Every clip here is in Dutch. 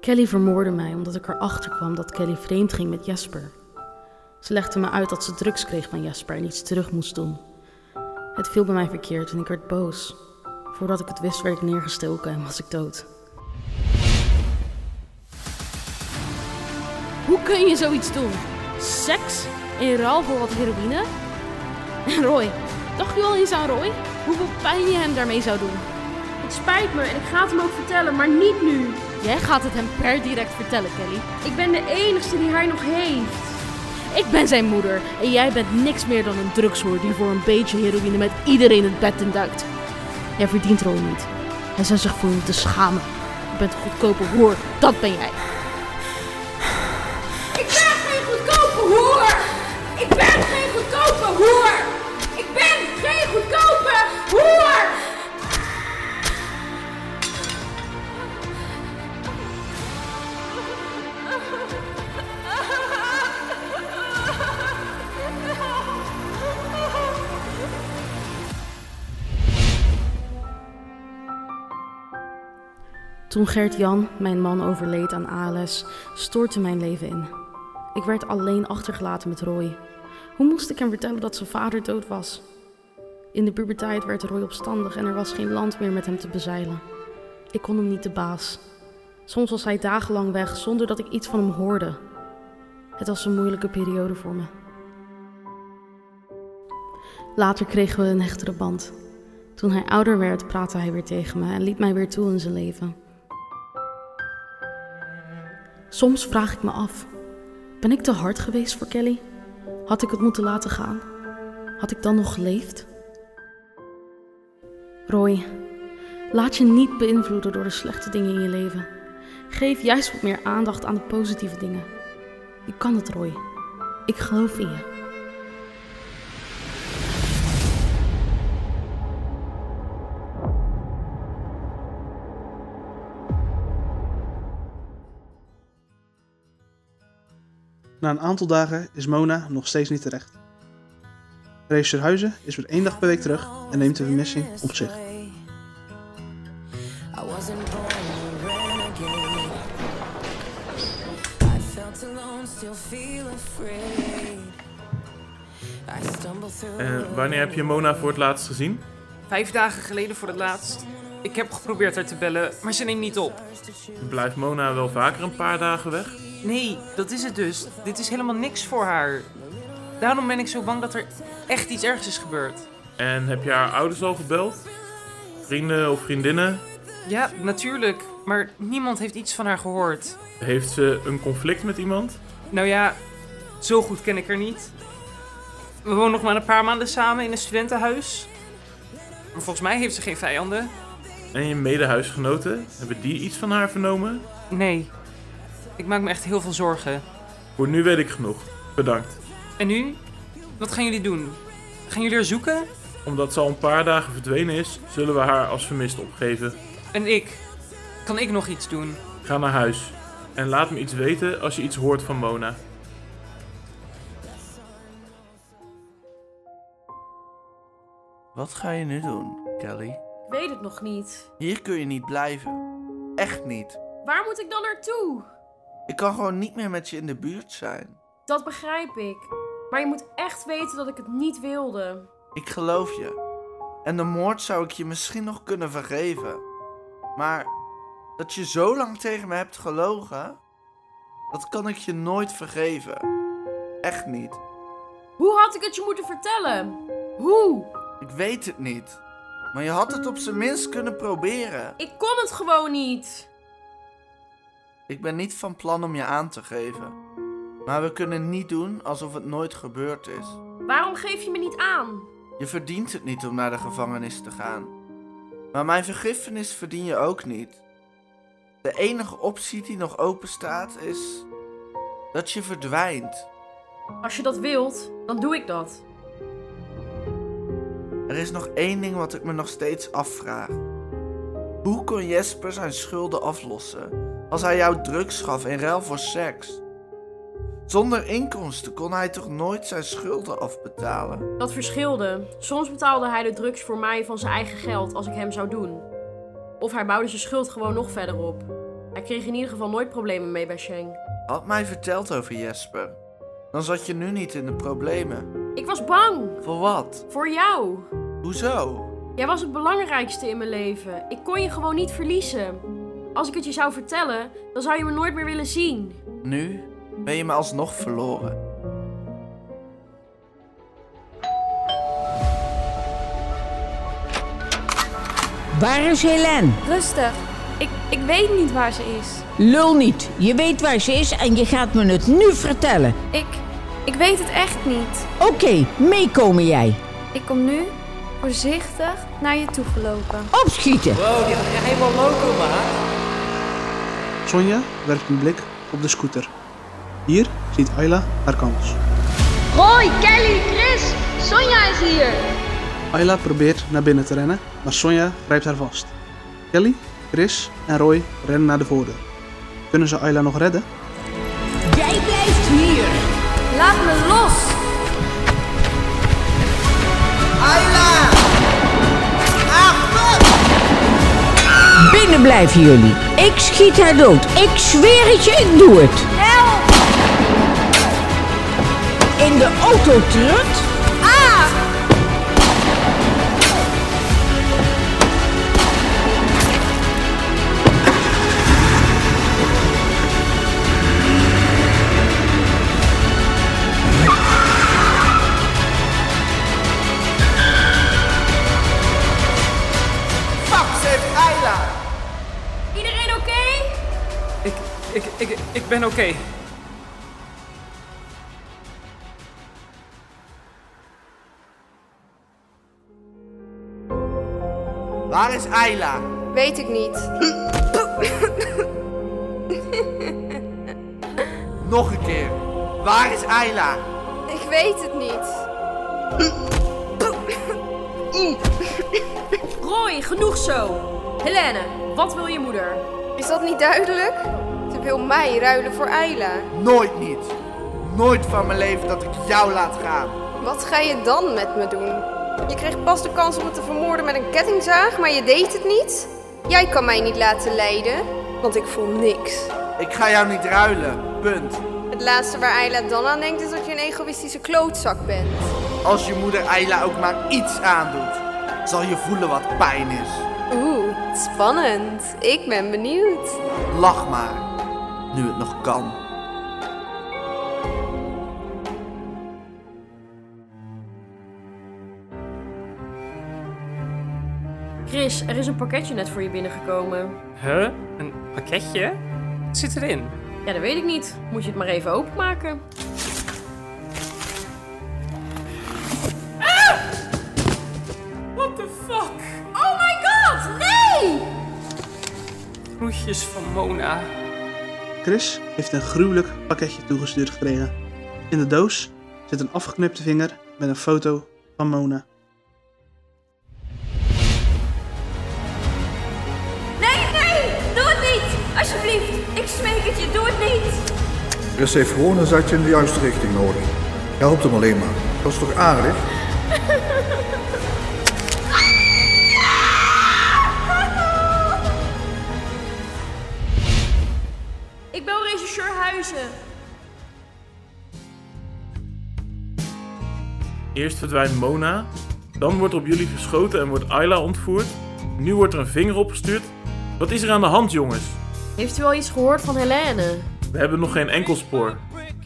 Kelly vermoordde mij omdat ik erachter kwam dat Kelly vreemd ging met Jesper. Ze legde me uit dat ze drugs kreeg van Jesper en iets terug moest doen. Het viel bij mij verkeerd en ik werd boos. Voordat ik het wist werd ik neergestoken en was ik dood. Hoe kun je zoiets doen? Seks in ruil voor wat heroïne? En Roy, dacht je al eens aan Roy? Hoeveel pijn je hem daarmee zou doen? Het spijt me en ik ga het hem ook vertellen, maar niet nu. Jij gaat het hem per direct vertellen, Kelly. Ik ben de enige die hij nog heeft. Ik ben zijn moeder en jij bent niks meer dan een drugshoer die voor een beetje heroïne met iedereen het bed induikt. Jij verdient Roy niet. Hij zou zich voor te schamen. Je bent een goedkope hoer, dat ben jij. Ik ben geen goedkope hoer! Ik ben geen goedkope hoer! Toen Gert Jan, mijn man, overleed aan ALS, stortte mijn leven in. Ik werd alleen achtergelaten met Roy. Hoe moest ik hem vertellen dat zijn vader dood was? In de puberteit werd Roy opstandig en er was geen land meer met hem te bezeilen. Ik kon hem niet de baas. Soms was hij dagenlang weg zonder dat ik iets van hem hoorde. Het was een moeilijke periode voor me. Later kregen we een hechtere band. Toen hij ouder werd, praatte hij weer tegen me en liet mij weer toe in zijn leven. Soms vraag ik me af: ben ik te hard geweest voor Kelly? Had ik het moeten laten gaan? Had ik dan nog geleefd? Roy, laat je niet beïnvloeden door de slechte dingen in je leven. Geef juist wat meer aandacht aan de positieve dingen. Je kan het, Roy. Ik geloof in je. Na een aantal dagen is Mona nog steeds niet terecht. Regisseur Huizen is weer één dag per week terug en neemt de vermissing op zich. En wanneer heb je Mona voor het laatst gezien? Vijf dagen geleden voor het laatst. Ik heb geprobeerd haar te bellen, maar ze neemt niet op. Blijft Mona wel vaker een paar dagen weg? Nee, dat is het dus. Dit is helemaal niks voor haar. Daarom ben ik zo bang dat er echt iets ergs is gebeurd. En heb je haar ouders al gebeld? Vrienden of vriendinnen? Ja, natuurlijk. Maar niemand heeft iets van haar gehoord. Heeft ze een conflict met iemand? Nou ja, zo goed ken ik haar niet. We wonen nog maar een paar maanden samen in een studentenhuis. Maar volgens mij heeft ze geen vijanden. En je medehuisgenoten? Hebben die iets van haar vernomen? Nee. Ik maak me echt heel veel zorgen. Voor nu weet ik genoeg. Bedankt. En nu? Wat gaan jullie doen? Gaan jullie haar zoeken? Omdat ze al een paar dagen verdwenen is, zullen we haar als vermist opgeven. En ik? Kan ik nog iets doen? Ga naar huis. En laat me iets weten als je iets hoort van Mona. Wat ga je nu doen, Kelly? Ik weet het nog niet. Hier kun je niet blijven. Echt niet. Waar moet ik dan naartoe? Ik kan gewoon niet meer met je in de buurt zijn. Dat begrijp ik. Maar je moet echt weten dat ik het niet wilde. Ik geloof je. En de moord zou ik je misschien nog kunnen vergeven. Maar dat je zo lang tegen me hebt gelogen, dat kan ik je nooit vergeven. Echt niet. Hoe had ik het je moeten vertellen? Hoe? Ik weet het niet. Maar je had het op zijn minst kunnen proberen. Ik kon het gewoon niet. Ik ben niet van plan om je aan te geven. Maar we kunnen niet doen alsof het nooit gebeurd is. Waarom geef je me niet aan? Je verdient het niet om naar de gevangenis te gaan. Maar mijn vergiffenis verdien je ook niet. De enige optie die nog open staat is dat je verdwijnt. Als je dat wilt, dan doe ik dat. Er is nog één ding wat ik me nog steeds afvraag. Hoe kon Jesper zijn schulden aflossen als hij jou drugs gaf in ruil voor seks? Zonder inkomsten kon hij toch nooit zijn schulden afbetalen? Dat verschilde. Soms betaalde hij de drugs voor mij van zijn eigen geld als ik hem zou doen. Of hij bouwde zijn schuld gewoon nog verder op. Hij kreeg in ieder geval nooit problemen mee bij Sheng. Had mij verteld over Jesper. Dan zat je nu niet in de problemen. Ik was bang. Voor wat? Voor jou. Hoezo? Jij was het belangrijkste in mijn leven. Ik kon je gewoon niet verliezen. Als ik het je zou vertellen, dan zou je me nooit meer willen zien. Nu ben je me alsnog verloren. Waar is Helene? Rustig. Ik, ik weet niet waar ze is. Lul niet. Je weet waar ze is en je gaat me het nu vertellen. Ik, ik weet het echt niet. Oké, meekomen jij. Ik kom nu voorzichtig naar je toe gelopen. Opschieten. Wow, die gaat helemaal loco, maar. Sonja werpt een blik op de scooter. Hier ziet Ayla haar kans. Roy, Kelly, Chris, Sonja is hier. Ayla probeert naar binnen te rennen, maar Sonja grijpt haar vast. Kelly, Chris en Roy rennen naar de voordeur. Kunnen ze Ayla nog redden? Jij blijft hier. Laat me los. Blijven jullie. Ik schiet haar dood. Ik zweer het je, ik doe het. Help! In de auto trut. Ik, ik, ik, ik ben oké. Waar is Ayla? Weet ik niet. Nog een keer. Waar is Ayla? Ik weet het niet. Roy, genoeg zo. Helene, wat wil je moeder? Is dat niet duidelijk? Ze wil mij ruilen voor Ayla. Nooit niet. Nooit van mijn leven dat ik jou laat gaan. Wat ga je dan met me doen? Je kreeg pas de kans om me te vermoorden met een kettingzaag, maar je deed het niet? Jij kan mij niet laten lijden, want ik voel niks. Ik ga jou niet ruilen. Punt. Het laatste waar Ayla dan aan denkt is dat je een egoïstische klootzak bent. Als je moeder Ayla ook maar iets aandoet, zal je voelen wat pijn is. Oeh, spannend. Ik ben benieuwd. Lach maar. Nu het nog kan. Chris, er is een pakketje net voor je binnengekomen. Huh? Een pakketje? Wat zit erin? Ja, dat weet ik niet. Moet je het maar even openmaken. Van Mona. Chris heeft een gruwelijk pakketje toegestuurd gekregen. In de doos zit een afgeknipte vinger met een foto van Mona. Nee, nee, doe het niet! Alsjeblieft, ik smeek het je, doe het niet! Chris heeft gewoon een zetje in de juiste richting nodig. Helpt hem alleen maar. Dat is toch aardig? Eerst verdwijnt Mona, dan wordt op jullie geschoten en wordt Ayla ontvoerd. Nu wordt er een vinger opgestuurd. Wat is er aan de hand, jongens? Heeft u al iets gehoord van Helene? We hebben nog geen enkel spoor.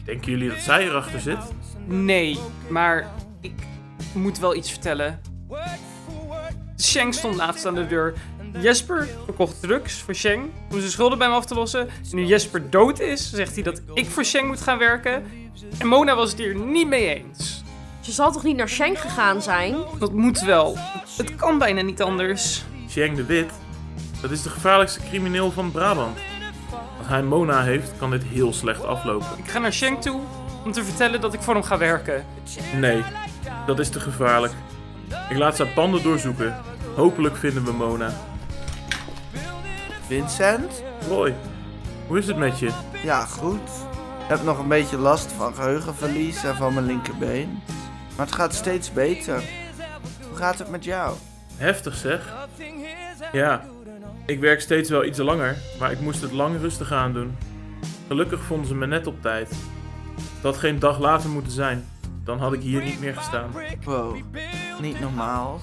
Denken jullie dat zij erachter zit? Nee, maar ik moet wel iets vertellen. Sheng stond laatst aan de deur. Jesper verkocht drugs voor Sheng om zijn schulden bij me af te lossen. En nu Jesper dood is, zegt hij dat ik voor Sheng moet gaan werken. En Mona was het hier niet mee eens. Ze zal toch niet naar Schenk gegaan zijn? Dat moet wel. Het kan bijna niet anders. Sheng de Wit, dat is de gevaarlijkste crimineel van Brabant. Als hij Mona heeft, kan dit heel slecht aflopen. Ik ga naar Sheng toe om te vertellen dat ik voor hem ga werken. Nee, dat is te gevaarlijk. Ik laat zijn panden doorzoeken. Hopelijk vinden we Mona. Vincent? Roy, hoe is het met je? Ja, goed. Ik heb nog een beetje last van geheugenverlies en van mijn linkerbeen. Maar het gaat steeds beter. Hoe gaat het met jou? Heftig zeg. Ja, Ik werk steeds wel iets langer, maar ik moest het lang rustig aan doen. Gelukkig vonden ze me net op tijd. Het had geen dag later moeten zijn, dan had ik hier niet meer gestaan. Wow, niet normaal.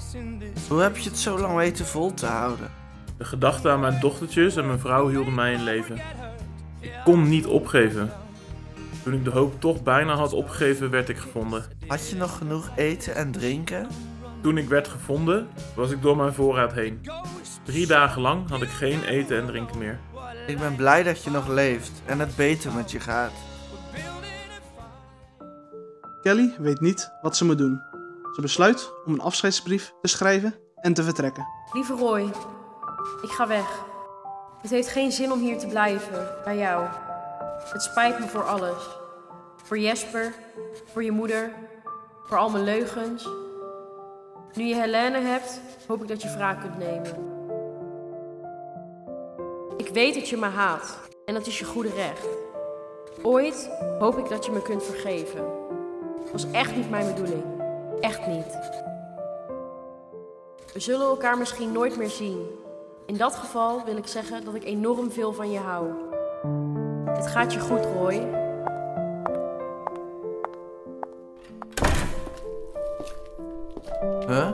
Hoe heb je het zo lang weten vol te houden? De gedachte aan mijn dochtertjes en mijn vrouw hielden mij in leven. Ik kon niet opgeven. Toen ik de hoop toch bijna had opgegeven, werd ik gevonden. Had je nog genoeg eten en drinken? Toen ik werd gevonden, was ik door mijn voorraad heen. Drie dagen lang had ik geen eten en drinken meer. Ik ben blij dat je nog leeft en het beter met je gaat. Kelly weet niet wat ze moet doen. Ze besluit om een afscheidsbrief te schrijven en te vertrekken. Lieve Roy, ik ga weg. Het heeft geen zin om hier te blijven, bij jou. Het spijt me voor alles. Voor Jesper, voor je moeder, voor al mijn leugens. Nu je Helene hebt, hoop ik dat je wraak kunt nemen. Ik weet dat je me haat en dat is je goede recht. Ooit hoop ik dat je me kunt vergeven. Was echt niet mijn bedoeling. Echt niet. We zullen elkaar misschien nooit meer zien. In dat geval wil ik zeggen dat ik enorm veel van je hou. Het gaat je goed, Roy. Huh?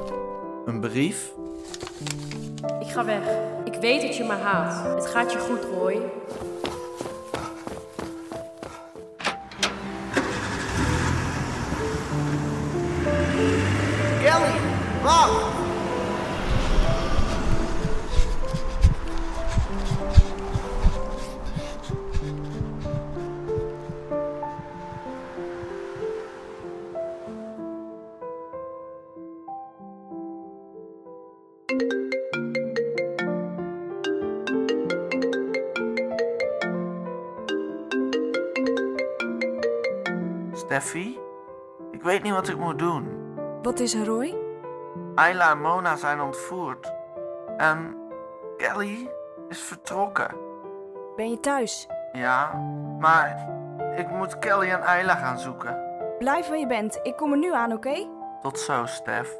Een brief? Ik ga weg. Ik weet dat je me haat. Het gaat je goed, Roy. Steffi, ik weet niet wat ik moet doen. Wat is er, Roy? Ayla en Mona zijn ontvoerd. En Kelly is vertrokken. Ben je thuis? Ja, maar ik moet Kelly en Ayla gaan zoeken. Blijf waar je bent. Ik kom er nu aan, oké? Tot zo, Stef.